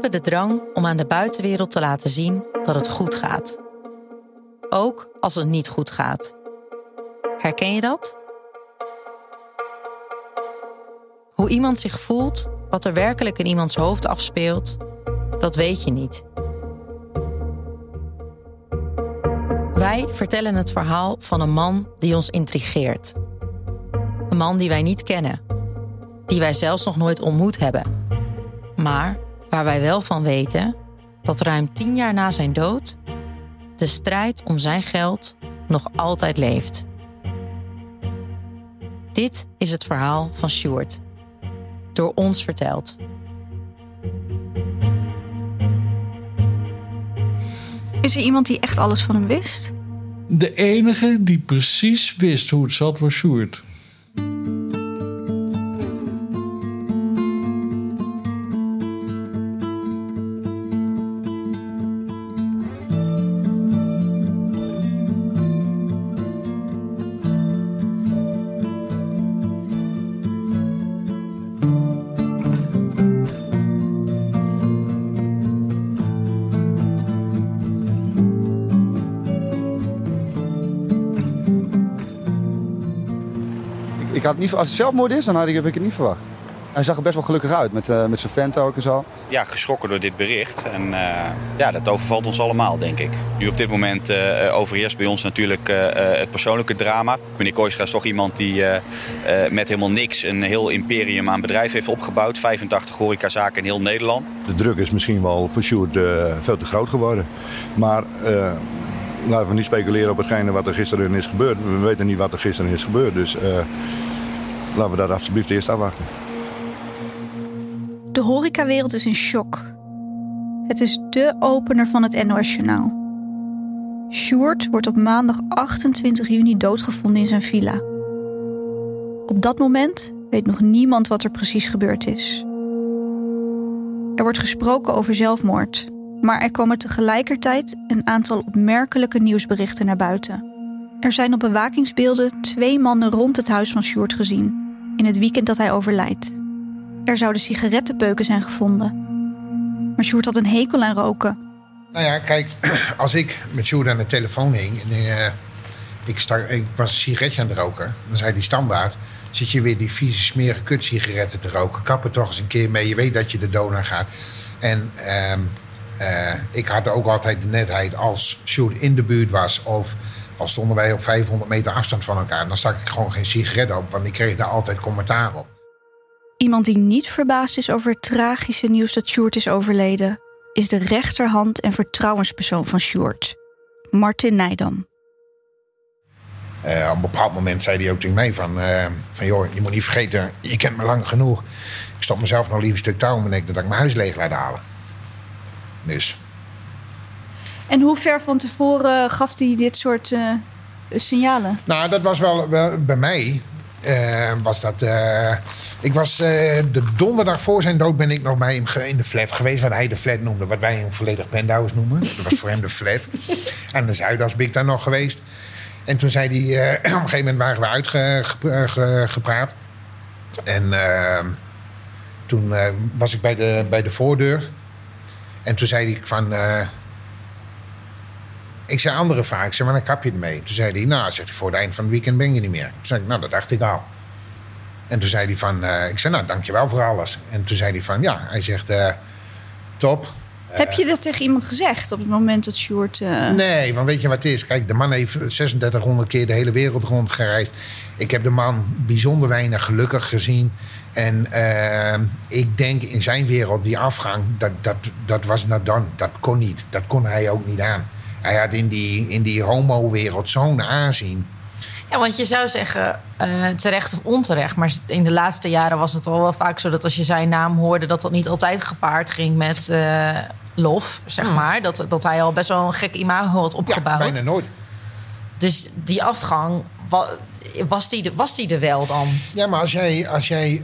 Hebben de drang om aan de buitenwereld te laten zien dat het goed gaat. Ook als het niet goed gaat. Herken je dat? Hoe iemand zich voelt, wat er werkelijk in iemands hoofd afspeelt, dat weet je niet. Wij vertellen het verhaal van een man die ons intrigeert. Een man die wij niet kennen, die wij zelfs nog nooit ontmoet hebben, maar waar wij wel van weten dat ruim tien jaar na zijn dood de strijd om zijn geld nog altijd leeft. Dit is het verhaal van Sjoerd, door ons verteld. Is er iemand die echt alles van hem wist? De enige die precies wist hoe het zat was Sjoerd. Ik had niet, als het zelfmoord is, dan had ik, heb ik het niet verwacht. Hij zag er best wel gelukkig uit met, uh, met zijn vent ook en zo. Ja, geschrokken door dit bericht. En uh, ja, dat overvalt ons allemaal, denk ik. Nu op dit moment uh, overheerst bij ons natuurlijk het persoonlijke drama. Meneer Kooistra is toch iemand die met helemaal niks een heel imperium aan bedrijf heeft opgebouwd. 85 horecazaken in heel Nederland. De druk is misschien wel voor Sjoerd veel te groot geworden. Maar laten we niet speculeren op hetgene wat er gisteren is gebeurd. We weten niet wat er gisteren is gebeurd. Dus laten we dat alsjeblieft eerst afwachten. De horecawereld is in shock. Het is dé opener van het NOS Journaal. Sjoerd wordt op maandag 28 juni doodgevonden in zijn villa. Op dat moment weet nog niemand wat er precies gebeurd is. Er wordt gesproken over zelfmoord, maar er komen tegelijkertijd een aantal opmerkelijke nieuwsberichten naar buiten. Er zijn op bewakingsbeelden twee mannen rond het huis van Sjoerd gezien, in het weekend dat hij overlijdt. Er zouden sigarettenpeuken zijn gevonden. Maar Sjoerd had een hekel aan roken. Nou ja, kijk, als ik met Sjoerd aan de telefoon hing... en uh, ik, ik was een sigaretje aan het roken... dan zei die standaard... zit je weer die vieze, smerige kutsigaretten te roken. Kap er toch eens een keer mee. Je weet dat je de donor gaat. En uh, uh, ik had ook altijd de netheid als Sjoerd in de buurt was... of al stonden wij op 500 meter afstand van elkaar... dan stak ik gewoon geen sigaret op, want ik kreeg daar altijd commentaar op. Iemand die niet verbaasd is over het tragische nieuws dat Sjoerd is overleden, is de rechterhand en vertrouwenspersoon van Sjoerd, Martin Nijdam. Uh, op een bepaald moment zei hij ook tegen mij van, uh, van... joh, je moet niet vergeten, je kent me lang genoeg. Ik stop mezelf nog liever een stuk touw om en dat ik mijn huis leeg laat halen. En hoe ver van tevoren gaf hij dit soort uh, signalen? Nou, dat was wel, wel bij mij uh, was dat. Uh, ik was de donderdag voor zijn dood ben ik nog bij hem in de flat geweest. Wat hij de flat noemde. Wat wij een volledig penthouse noemen. Dat was voor hem de flat. En de Zuidas ben ik daar nog geweest. En toen zei hij. op een gegeven moment waren we uitgepraat. En toen was ik bij de, bij de voordeur. En toen zei hij van. Ik zei andere vraag. Ik zei, maar dan kap je ermee. Toen zei hij, nou, zegt hij, voor het eind van het weekend ben je niet meer. Toen zei ik, nou, dat dacht ik al. En toen zei hij van, uh, ik zei, nou, dankjewel voor alles. En toen zei hij van, ja, hij zegt, uh, top. Heb je dat tegen iemand gezegd op het moment dat Sjoerd... Uh... Nee, want weet je wat het is? Kijk, de man heeft 3600 keer de hele wereld rondgereisd. Ik heb de man bijzonder weinig gelukkig gezien. En ik denk in zijn wereld, die afgang, dat, dat, dat was done. Dat kon niet. Dat kon hij ook niet aan. Hij had in die, in die homo-wereld zo'n aanzien. Ja, want je zou zeggen, uh, terecht of onterecht. Maar in de laatste jaren was het al wel vaak zo dat als je zijn naam hoorde, dat dat niet altijd gepaard ging met uh, lof, zeg hmm. maar. Dat, dat hij al best wel een gek imago had opgebouwd. Ja, bijna nooit. Dus die afgang, was die, was die er wel dan? Ja, maar als jij, als jij,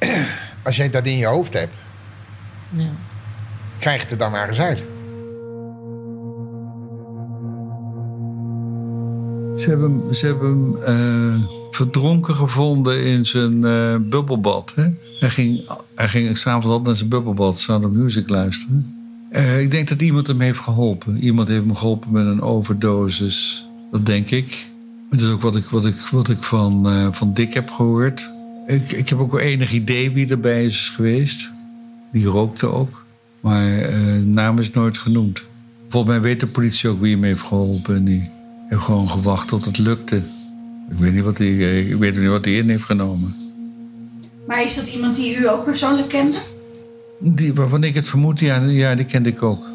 uh, als jij dat in je hoofd hebt, ja. krijg het er dan maar eens uit. Ze hebben, ze hebben hem uh, verdronken gevonden in zijn uh, bubbelbad. Hè? Hij ging, hij ging s'avonds altijd naar zijn bubbelbad, of Music luisteren. Uh, ik denk dat iemand hem heeft geholpen. Iemand heeft hem geholpen met een overdosis. Dat denk ik. Dat is ook wat ik, wat ik, wat ik van, van Dick heb gehoord. Ik, ik heb ook wel enig idee wie erbij is geweest. Die rookte ook. Maar naam is nooit genoemd. Volgens mij weet de politie ook wie hem heeft geholpen. En die heb gewoon gewacht tot het lukte. Ik weet niet wat hij, ik weet niet wat hij in heeft genomen. Maar is dat iemand die u ook persoonlijk kende? Die, waarvan ik het vermoed, ja, ja, die kende ik ook.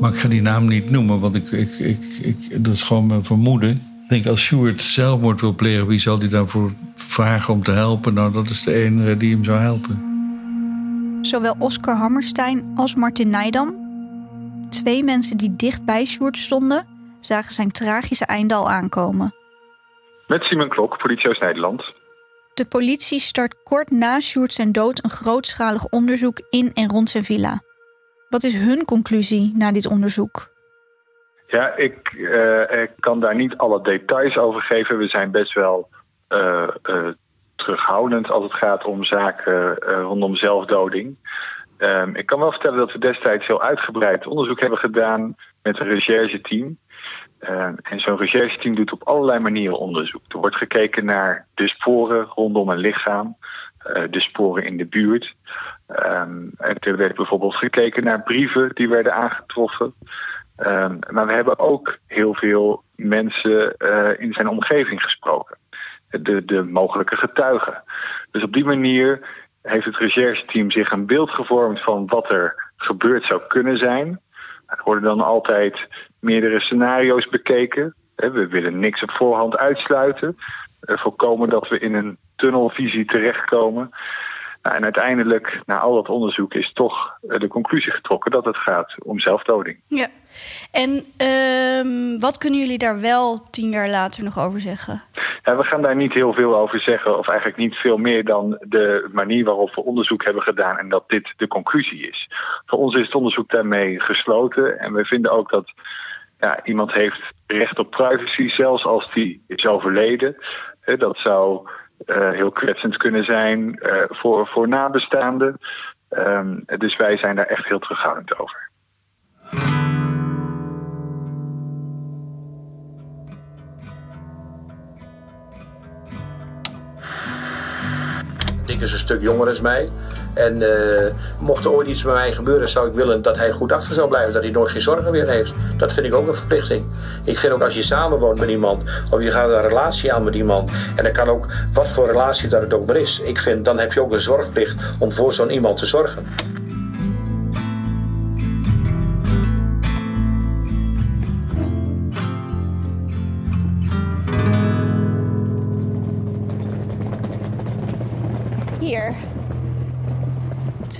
Maar ik ga die naam niet noemen, want ik, ik, ik, ik, dat is gewoon mijn vermoeden. Ik denk, als Stuart zelfmoord wil plegen, wie zal hij daarvoor vragen om te helpen? Nou, dat is de enige die hem zou helpen. Zowel Oscar Hammerstein als Martin Nijdam, twee mensen die dicht bij Sjoerd stonden, zagen zijn tragische einde al aankomen. Met Simon Klok, politie Oost-Nederland. De politie start kort na Sjoerd zijn dood een grootschalig onderzoek in en rond zijn villa. Wat is hun conclusie na dit onderzoek? Ja, ik, uh, ik kan daar niet alle details over geven. We zijn best wel uh, uh, terughoudend als het gaat om zaken rondom zelfdoding. Um, ik kan wel vertellen dat we destijds heel uitgebreid onderzoek hebben gedaan met een rechercheteam. Uh, en zo'n rechercheteam doet op allerlei manieren onderzoek. Er wordt gekeken naar de sporen rondom een lichaam, de sporen in de buurt. Um, er werd bijvoorbeeld gekeken naar brieven die werden aangetroffen. Um, maar we hebben ook heel veel mensen uh, in zijn omgeving gesproken. De, de mogelijke getuigen. Dus op die manier heeft het rechercheteam zich een beeld gevormd van wat er gebeurd zou kunnen zijn. Er worden dan altijd meerdere scenario's bekeken. We willen niks op voorhand uitsluiten. Voorkomen dat we in een tunnelvisie terechtkomen. Nou, en uiteindelijk, na al dat onderzoek, is toch de conclusie getrokken dat het gaat om zelfdoding. Ja. En uh, wat kunnen jullie daar wel tien jaar later nog over zeggen? Ja, we gaan daar niet heel veel over zeggen, of eigenlijk niet veel meer dan de manier waarop we onderzoek hebben gedaan en dat dit de conclusie is. Voor ons is het onderzoek daarmee gesloten en we vinden ook dat ja, iemand heeft recht op privacy, zelfs als die is overleden. Dat zou uh, heel kwetsend kunnen zijn uh, voor, voor nabestaanden. Um, dus wij zijn daar echt heel terughoudend over. Dick is een stuk jonger dan mij. En uh, mocht er ooit iets bij mij gebeuren, zou ik willen dat hij goed achter zou blijven. Dat hij nooit geen zorgen meer heeft. Dat vind ik ook een verplichting. Ik vind ook als je samenwoont met iemand, of je gaat een relatie aan met iemand. En dat kan ook, wat voor relatie dat het ook maar is. Ik vind, dan heb je ook een zorgplicht om voor zo'n iemand te zorgen.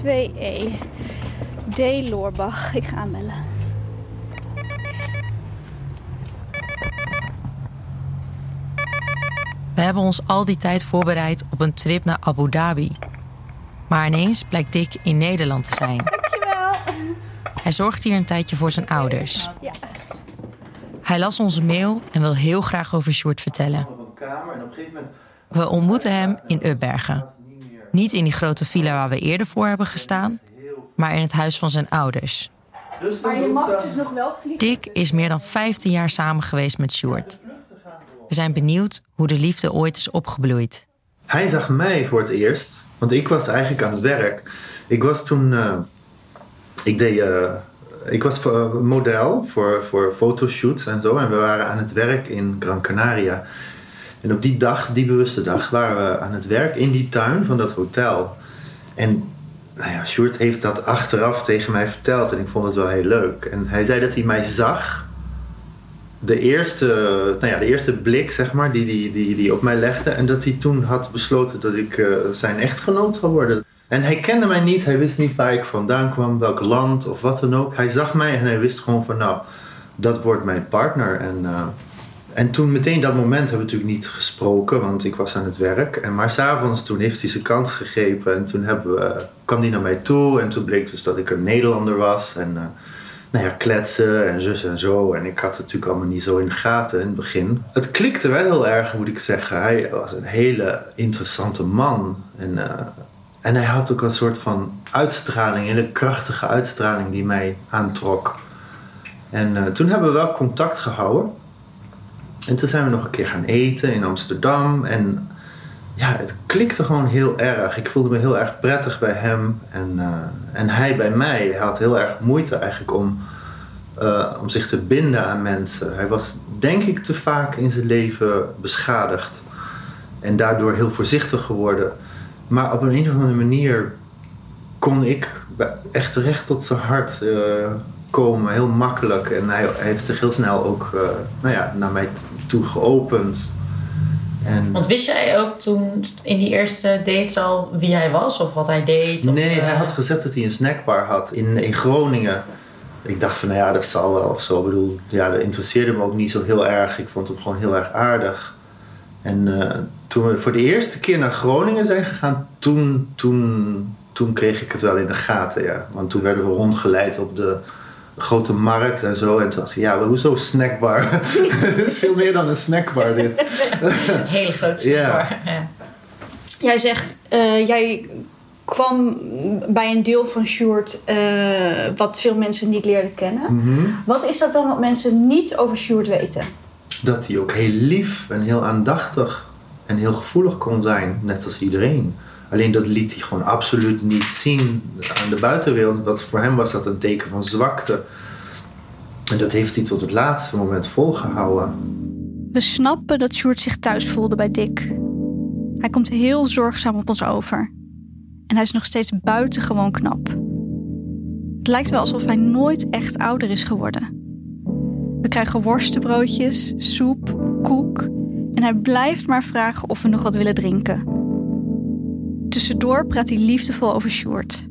2E. D. Loorbach. Ik ga aanbellen. We hebben ons al die tijd voorbereid op een trip naar Abu Dhabi. Maar ineens blijkt Dick in Nederland te zijn. Dankjewel. Hij zorgt hier een tijdje voor zijn ouders. Hij las onze mail en wil heel graag over Short vertellen. We ontmoeten hem in Ubbergen. Niet in die grote villa waar we eerder voor hebben gestaan, maar in het huis van zijn ouders. Maar je mag dus nog wel vliegen. Dick is meer dan 15 jaar samen geweest met Sjoerd. We zijn benieuwd hoe de liefde ooit is opgebloeid. Hij zag mij voor het eerst, want ik was eigenlijk aan het werk. Ik was toen. Uh, ik deed. Uh, ik was model voor, voor fotoshoots en zo. En we waren aan het werk in Gran Canaria. En op die dag, die bewuste dag, waren we aan het werk in die tuin van dat hotel. En nou ja, Sjoerd heeft dat achteraf tegen mij verteld en ik vond het wel heel leuk. En hij zei dat hij mij zag de eerste, nou ja, de eerste blik, zeg maar, die die, die, die op mij legde. En dat hij toen had besloten dat ik uh, zijn echtgenoot zou worden. En hij kende mij niet, hij wist niet waar ik vandaan kwam, welk land of wat dan ook. Hij zag mij en hij wist gewoon van, nou, dat wordt mijn partner. En, uh, en toen meteen dat moment hebben we natuurlijk niet gesproken, want ik was aan het werk. En maar s'avonds toen heeft hij zijn kant gegrepen en toen hebben we, kwam hij naar mij toe. En toen bleek dus dat ik een Nederlander was. En, uh, nou ja, kletsen en zus en zo. En ik had het natuurlijk allemaal niet zo in de gaten in het begin. Het klikte wel heel erg, moet ik zeggen. Hij was een hele interessante man. En, uh, en hij had ook een soort van uitstraling, een hele krachtige uitstraling die mij aantrok. En uh, toen hebben we wel contact gehouden. En toen zijn we nog een keer gaan eten in Amsterdam. En ja, het klikte gewoon heel erg. Ik voelde me heel erg prettig bij hem en, uh, en hij bij mij. Hij had heel erg moeite eigenlijk om, uh, om zich te binden aan mensen. Hij was denk ik te vaak in zijn leven beschadigd en daardoor heel voorzichtig geworden. Maar op een, een of andere manier kon ik echt recht tot zijn hart uh, komen, heel makkelijk. En hij, hij heeft zich heel snel ook nou ja, naar mij geopend. En... Want wist jij ook toen in die eerste dates al wie hij was of wat hij deed? Of, nee, hij had gezegd dat hij een snackbar had in, in Groningen. Ik dacht van, nou ja, dat zal wel of zo. Ik bedoel, ja, dat interesseerde me ook niet zo heel erg. Ik vond hem gewoon heel erg aardig. En uh, toen we voor de eerste keer naar Groningen zijn gegaan, toen, toen, toen kreeg ik het wel in de gaten, ja. Want toen werden we rondgeleid op de grote markt en zo. En toen dacht ik, ja, hoezo snackbar? Het is veel meer dan een snackbar dit. een hele grote snackbar. Ja. Ja. Jij zegt, uh, jij kwam bij een deel van Sjoerd uh, wat veel mensen niet leerden kennen. Mhm. Mm -hmm. Wat is dat dan wat mensen niet over Sjoerd weten? Dat hij ook heel lief en heel aandachtig en heel gevoelig kon zijn, net als iedereen. Alleen dat liet hij gewoon absoluut niet zien aan de buitenwereld. Want voor hem was dat een teken van zwakte. En dat heeft hij tot het laatste moment volgehouden. We snappen dat Sjoerd zich thuis voelde bij Dick. Hij komt heel zorgzaam op ons over. En hij is nog steeds buitengewoon knap. Het lijkt wel alsof hij nooit echt ouder is geworden. We krijgen worstenbroodjes, soep, koek. En hij blijft maar vragen of we nog wat willen drinken. Tussendoor praat hij liefdevol over Sjoerd.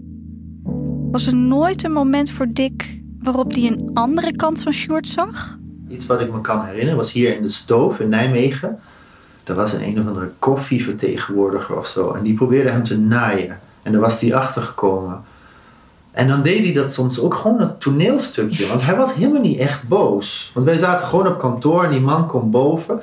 Was er nooit een moment voor Dick waarop hij een andere kant van Sjoerd zag? Iets wat ik me kan herinneren was hier in de stoof in Nijmegen. Er was een een of andere koffievertegenwoordiger of zo. En die probeerde hem te naaien. En daar was hij achter gekomen. En dan deed hij dat soms ook gewoon een toneelstukje. Want hij was helemaal niet echt boos. Want wij zaten gewoon op kantoor en die man komt boven.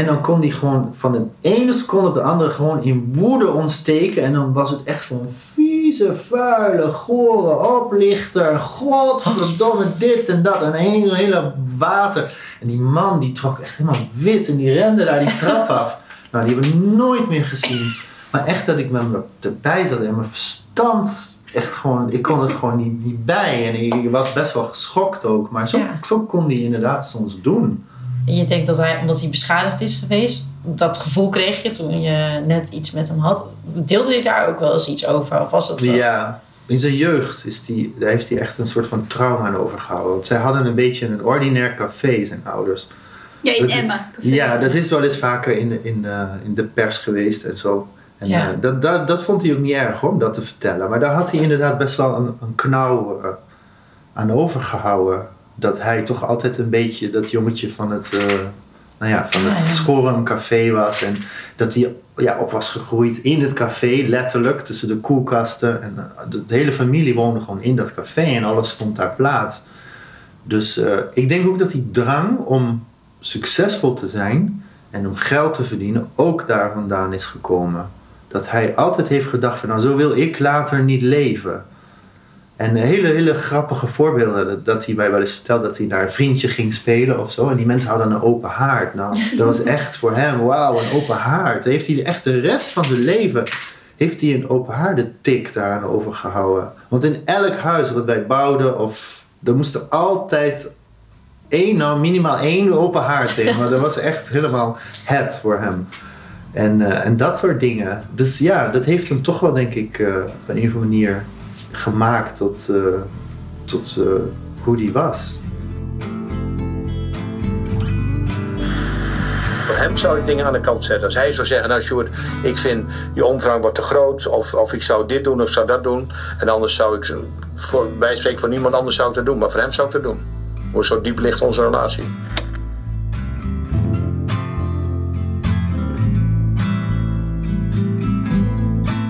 En dan kon hij gewoon van de ene seconde op de andere gewoon in woede ontsteken. En dan was het echt zo'n vieze, vuile, gore oplichter. Godverdomme dit en dat. En een hele, hele water. En die man die trok echt helemaal wit en die rende daar die trap af. Nou, die hebben we nooit meer gezien. Maar echt dat ik met me erbij zat en mijn verstand echt gewoon... Ik kon het gewoon niet, niet bij. En ik was best wel geschokt ook. Maar zo, ja. zo kon hij inderdaad soms doen. En je denkt dat hij, omdat hij beschadigd is geweest, dat gevoel kreeg je toen je net iets met hem had. Deelde hij daar ook wel eens iets over? Of was het wel? Ja, in zijn jeugd is die, daar heeft hij echt een soort van trauma aan overgehouden. Want zij hadden een beetje een ordinair café, zijn ouders. Ja, in Emma. Café. Ja, dat is wel eens vaker in de, in, uh, in de pers geweest en zo. En ja. uh, dat, dat, dat vond hij ook niet erg hoor, om dat te vertellen. Maar daar had hij inderdaad best wel een, een knauw uh, aan overgehouden dat hij toch altijd een beetje dat jongetje van het, uh, nou ja, van het. Schorum was. En dat hij ja, op was gegroeid in het café, letterlijk, tussen de koelkasten. En uh, de, de, hele familie woonde gewoon in dat café en alles vond daar plaats. Dus uh, ik denk ook dat die drang om succesvol te zijn en om geld te verdienen ook daar vandaan is gekomen. Dat hij altijd heeft gedacht van nou zo wil ik later niet leven. En hele, hele grappige voorbeelden. Dat, dat hij mij wel eens vertelde dat hij naar een vriendje ging spelen of zo. En die mensen hadden een open haard. Nou, dat was echt voor hem, wauw, een open haard. Heeft hij echt de rest van zijn leven heeft hij een open haardentik daaraan overgehouden. Want in elk huis wat wij bouwden, of, er moest er altijd één, nou minimaal één open haard in. Maar dat was echt helemaal het voor hem. En, uh, en dat soort dingen. Dus ja, dat heeft hem toch wel, denk ik, uh, op een of andere manier gemaakt tot, uh, tot uh, hoe die was. zou ik dingen aan de kant zetten. Als hij zou zeggen, nou Sjoerd, ik vind je omvang wat te groot. Of, of ik zou dit doen of zou dat doen. En anders zou ik, voor, bij spreken voor niemand anders zou ik dat doen. Maar voor hem zou ik dat doen. Hoe zo diep ligt onze relatie.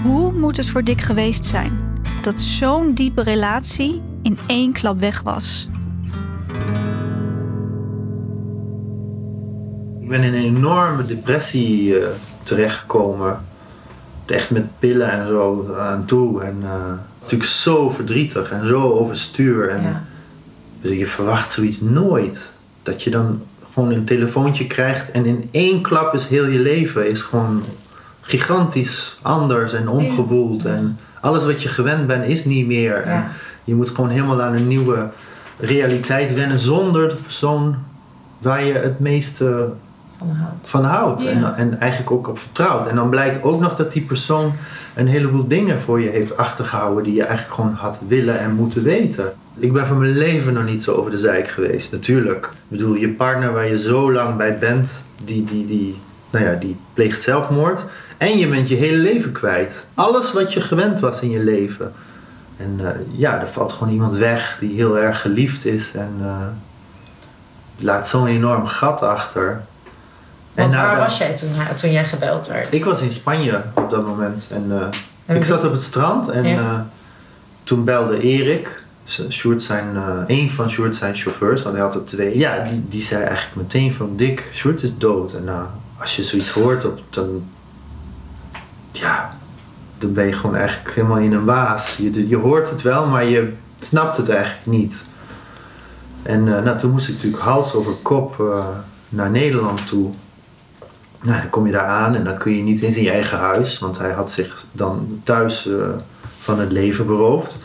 Hoe moet het voor Dick geweest zijn dat zo'n diepe relatie in één klap weg was? Ik ben in een enorme depressie uh, terechtgekomen. Echt met pillen en zo aan toe. En uh, natuurlijk zo verdrietig en zo overstuur. En ja. dus je verwacht zoiets nooit. Dat je dan gewoon een telefoontje krijgt en in één klap is heel je leven is gewoon gigantisch anders en omgewoeld. En alles wat je gewend bent is niet meer. En je moet gewoon helemaal aan een nieuwe realiteit wennen zonder de persoon waar je het meeste van houdt. En, en eigenlijk ook op vertrouwt. En dan blijkt ook nog dat die persoon een heleboel dingen voor je heeft achtergehouden die je eigenlijk gewoon had willen en moeten weten. Ik ben van mijn leven nog niet zo over de zijk geweest, natuurlijk. Ik bedoel, je partner waar je zo lang bij bent, die, die, die, nou ja, die pleegt zelfmoord. En je bent je hele leven kwijt. Alles wat je gewend was in je leven. En uh, ja, er valt gewoon iemand weg die heel erg geliefd is. En uh, laat zo'n enorm gat achter. Want waar was jij toen, toen jij gebeld werd? Ik was in Spanje op dat moment. En, uh, ik zat op het strand en ja. toen belde Erik. Sjoerd zijn, een van Sjoerd zijn chauffeurs, want hij had er twee. Ja, die, die zei eigenlijk meteen van Dick, Sjoerd is dood. En als je zoiets hoort, op, dan ja, dan ben je gewoon eigenlijk helemaal in een waas. Je, je hoort het wel, maar je snapt het eigenlijk niet. En uh, nou, toen moest ik natuurlijk hals over kop uh, naar Nederland toe. Nou, dan kom je daar aan en dan kun je niet in zijn eigen huis, want hij had zich dan thuis uh, van het leven beroofd.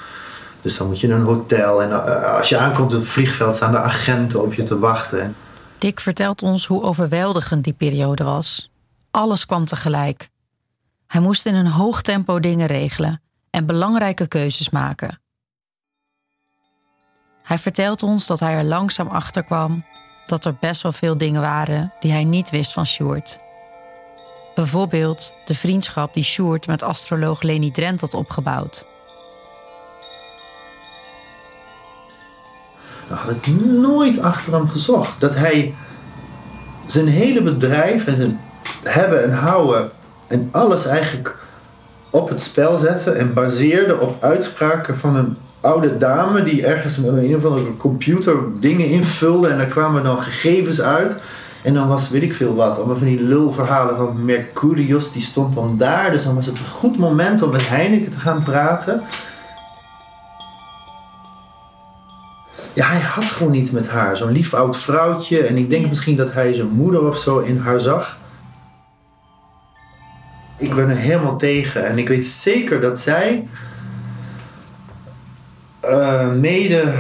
Dus dan moet je naar een hotel en als je aankomt op het vliegveld staan de agenten op je te wachten. Dick vertelt ons hoe overweldigend die periode was. Alles kwam tegelijk. Hij moest in een hoog tempo dingen regelen en belangrijke keuzes maken. Hij vertelt ons dat hij er langzaam achter kwam dat er best wel veel dingen waren die hij niet wist van Sjoerd. Bijvoorbeeld de vriendschap die Sjoerd met astroloog Leni Drent had opgebouwd. Daar had ik nooit achter hem gezocht. Dat hij zijn hele bedrijf en zijn hebben en houden en alles eigenlijk op het spel zette en baseerde op uitspraken van een oude dame die ergens met een of andere computer dingen invulde en daar kwamen dan gegevens uit. En dan was weet ik veel wat, allemaal van die lulverhalen van Mercurius, die stond dan daar. Dus dan was het een goed moment om met Heineken te gaan praten. Ja, hij had gewoon iets met haar. Zo'n lief oud vrouwtje. En ik denk misschien dat hij zijn moeder of zo in haar zag ik ben er helemaal tegen. En ik weet zeker dat zij uh, mede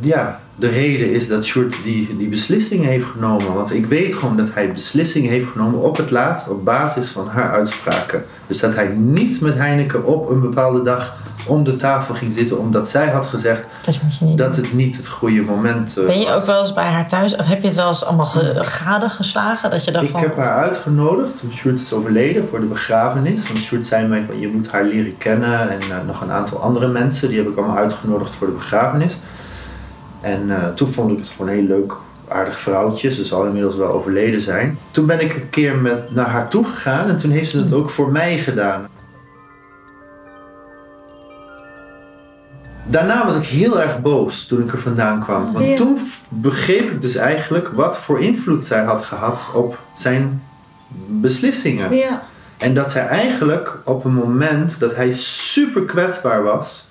ja, de reden is dat Sjoerd die, die beslissing heeft genomen. Want ik weet gewoon dat hij beslissingen heeft genomen op het laatst op basis van haar uitspraken. Dus dat hij niet met Heineken op een bepaalde dag om de tafel ging zitten omdat zij had gezegd dat, het niet het goede moment was. Ben je ook wel eens bij haar thuis of heb je het wel eens allemaal gade geslagen? Dat je ik heb haar uitgenodigd toen Sjoerd is overleden voor de begrafenis. Want Sjoerd zei mij van je moet haar leren kennen en uh, nog een aantal andere mensen. Die heb ik allemaal uitgenodigd voor de begrafenis. En uh, toen vond ik het gewoon heel leuk aardig vrouwtje. Ze zal inmiddels wel overleden zijn. Toen ben ik een keer met, naar haar toe gegaan en toen heeft ze het ook voor mij gedaan. Daarna was ik heel erg boos toen ik er vandaan kwam. Want toen begreep ik dus eigenlijk wat voor invloed zij had gehad op zijn beslissingen. Ja. En dat zij eigenlijk op een moment dat hij super kwetsbaar was.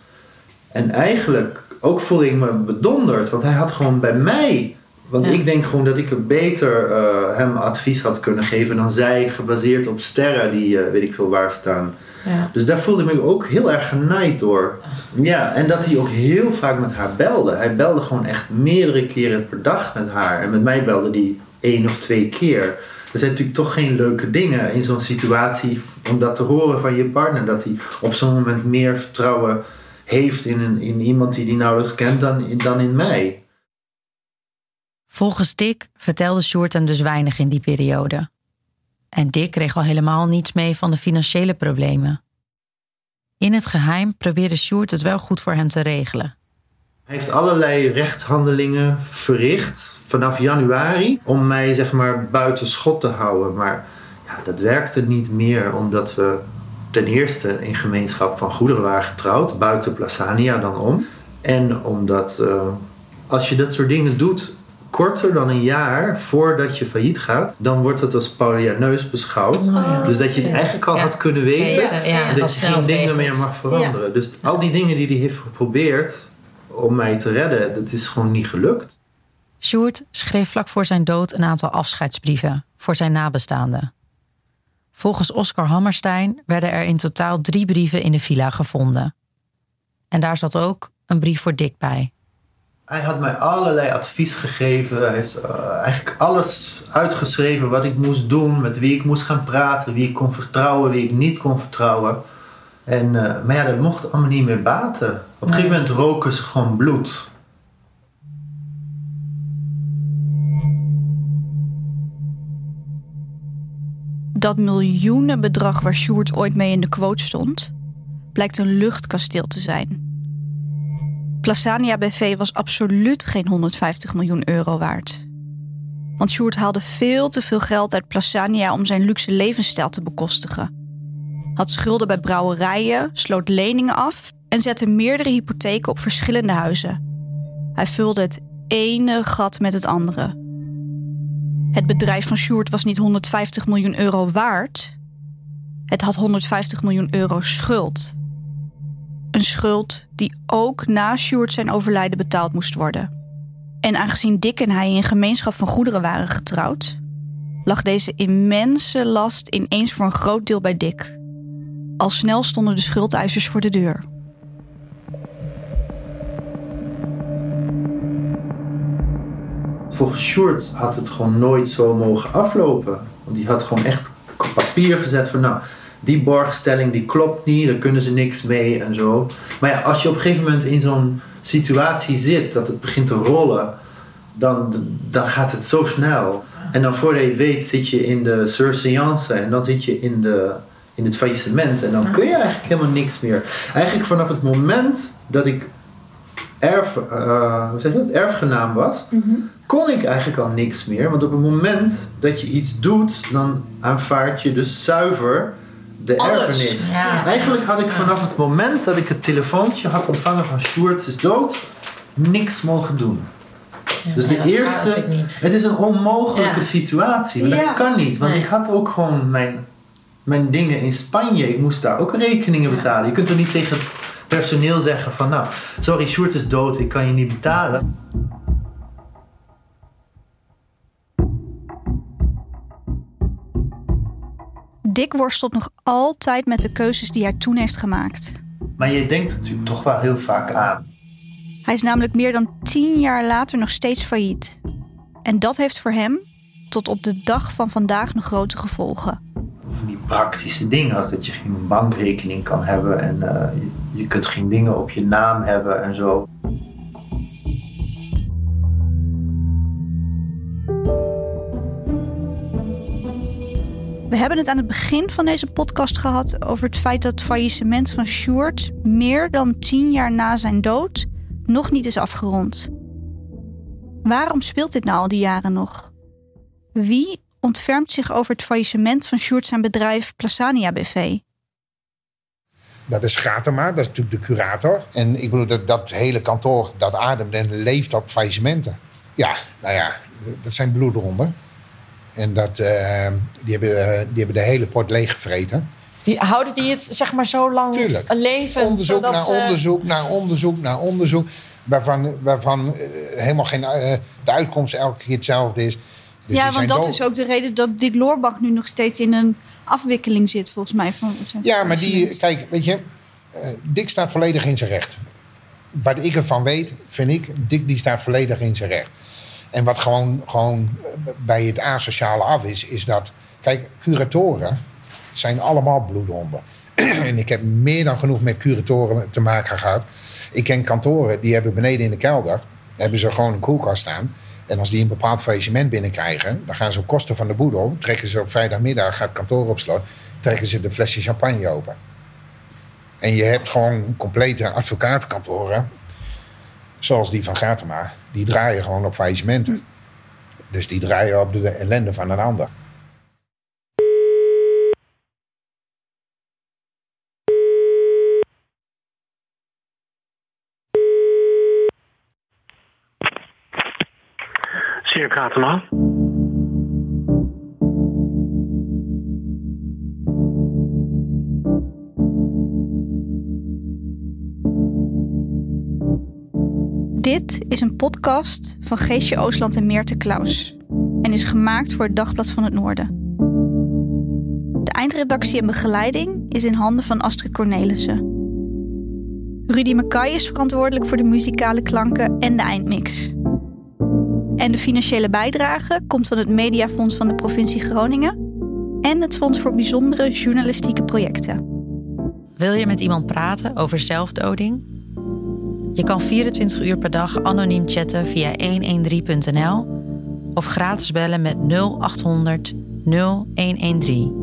En eigenlijk ook voelde ik me bedonderd. Want hij had gewoon bij mij. Want ik denk gewoon dat ik beter uh, hem advies had kunnen geven dan zij, gebaseerd op sterren die uh, weet ik veel waar staan. Ja. Dus daar voelde ik me ook heel erg genaaid door. Ja, en dat hij ook heel vaak met haar belde. Hij belde gewoon echt meerdere keren per dag met haar. En met mij belde hij één of twee keer. Er zijn natuurlijk toch geen leuke dingen in zo'n situatie om dat te horen van je partner. Dat hij op zo'n moment meer vertrouwen heeft in, een, in iemand die hij nauwelijks kent dan, dan in mij. Volgens Dick vertelde Sjoerd hem dus weinig in die periode. En Dick kreeg al helemaal niets mee van de financiële problemen. In het geheim probeerde Sjoerd het wel goed voor hem te regelen. Hij heeft allerlei rechtshandelingen verricht vanaf januari om mij zeg maar buiten schot te houden. Maar ja, dat werkte niet meer omdat we ten eerste in gemeenschap van goederen waren getrouwd, buiten Plasania dan om. En omdat uh, als je dat soort dingen doet korter dan een jaar voordat je failliet gaat, dan wordt het als paulianeus beschouwd. Oh, dus dat je het eigenlijk al had kunnen weten ja, en dat je geen dingen meer mag veranderen. Dus al die dingen die hij heeft geprobeerd om mij te redden, dat is gewoon niet gelukt. Sjoerd schreef vlak voor zijn dood een aantal afscheidsbrieven voor zijn nabestaanden. Volgens Oscar Hammerstein werden er in totaal drie brieven in de villa gevonden. En daar zat ook een brief voor Dick bij. Hij had mij allerlei advies gegeven. Hij heeft uh, eigenlijk alles uitgeschreven wat ik moest doen, met wie ik moest gaan praten, wie ik kon vertrouwen, wie ik niet kon vertrouwen. En, uh, maar ja, dat mocht allemaal niet meer baten. Op een gegeven moment roken ze gewoon bloed. Dat miljoenenbedrag waar Sjoerd ooit mee in de quote stond, blijkt een luchtkasteel te zijn. Plasania BV was absoluut geen 150 miljoen euro waard. Want Sjoerd haalde veel te veel geld uit Plasania om zijn luxe levensstijl te bekostigen. Had schulden bij brouwerijen, sloot leningen af en zette meerdere hypotheken op verschillende huizen. Hij vulde het ene gat met het andere. Het bedrijf van Sjoerd was niet 150 miljoen euro waard. Het had 150 miljoen euro schuld. Een schuld die ook na Sjoerd zijn overlijden betaald moest worden. En aangezien Dick en hij in gemeenschap van goederen waren getrouwd, lag deze immense last ineens voor een groot deel bij Dick. Al snel stonden de schuldeisers voor de deur. Volgens Sjoerd had het gewoon nooit zo mogen aflopen. Want die had gewoon echt op papier gezet van nou, die borgstelling die klopt niet, daar kunnen ze niks mee en zo. Maar ja, als je op een gegeven moment in zo'n situatie zit dat het begint te rollen, dan, dan gaat het zo snel. En dan voordat je het weet zit je in de surseance en dan zit je in, de, in het faillissement en dan kun je eigenlijk helemaal niks meer. Eigenlijk vanaf het moment dat ik erf, uh, hoe zeg je dat, erfgenaam was, kon ik eigenlijk al niks meer. Want op het moment dat je iets doet, dan aanvaard je dus zuiver de Alles. erfenis. Ja. Eigenlijk had ik vanaf het moment dat ik het telefoontje had ontvangen van Sjoerd is dood, niks mogen doen. dus de eerste, het is een onmogelijke Ja. situatie. Maar dat kan niet, want Nee. ik had ook gewoon mijn, mijn dingen in Spanje. Ik moest daar ook rekeningen betalen. Je kunt toch niet tegen het personeel zeggen van nou, sorry, Sjoerd is dood, ik kan je niet betalen. Dick worstelt nog altijd met de keuzes die hij toen heeft gemaakt. Maar je denkt natuurlijk toch wel heel vaak aan. Hij is namelijk meer dan tien jaar later nog steeds failliet. En dat heeft voor hem tot op de dag van vandaag nog grote gevolgen. van die praktische dingen. Als dat je geen bankrekening kan hebben en eh, je, je kunt geen dingen op je naam hebben en zo. We hebben het aan het begin van deze podcast gehad over het feit dat het faillissement van Sjoerd meer dan tien jaar na zijn dood nog niet is afgerond. Waarom speelt dit nou al die jaren nog? Wie ontfermt zich over het faillissement van Sjoerd zijn bedrijf Plasania BV? Dat is Gratema, dat is natuurlijk de curator. En ik bedoel, dat, dat hele kantoor, dat ademt en leeft op faillissementen. Ja, nou ja, dat zijn bloedronden. En dat, eh, die, hebben, eh, die hebben de hele pot leeggevreten. Die, houden die het zeg maar zo lang Tuurlijk. leven? Onderzoek zodat naar ze- onderzoek, naar onderzoek, naar onderzoek. Waarvan, waarvan eh, helemaal geen, eh, de uitkomst elke keer hetzelfde is. Dus ja, want dat dood. is ook de reden dat Dick Loorbach nu nog steeds in een afwikkeling zit, volgens mij. Van Ja, maar die, kijk, weet je, eh, Dick staat volledig in zijn recht. Wat ik ervan weet, vind ik, Dick die staat volledig in zijn recht. En wat gewoon, gewoon bij het asociale af is, is dat, kijk, curatoren zijn allemaal bloedhonden. en ik heb meer dan genoeg met curatoren te maken gehad. Ik ken kantoren, die hebben beneden in de kelder, hebben ze gewoon een koelkast staan. En als die een bepaald faillissement binnenkrijgen, dan gaan ze op kosten van de boedel, trekken ze op vrijdagmiddag, gaat kantoor op slot, trekken ze de flesje champagne open. En je hebt gewoon complete advocatenkantoren, zoals die van Gatema, die draaien gewoon op faillissementen. Dus die draaien op de ellende van een ander. Zeer Kratema. Is een podcast van Geesje Oosland en Meerte Klaus en is gemaakt voor het Dagblad van het Noorden. De eindredactie en begeleiding is in handen van Astrid Cornelissen. Rudy Mackay is verantwoordelijk voor de muzikale klanken en de eindmix. En de financiële bijdrage komt van het Mediafonds van de provincie Groningen en het Fonds voor Bijzondere Journalistieke Projecten. Wil je met iemand praten over zelfdoding? Je kan 24 uur per dag anoniem chatten via 113.nl of gratis bellen met 0800 0113.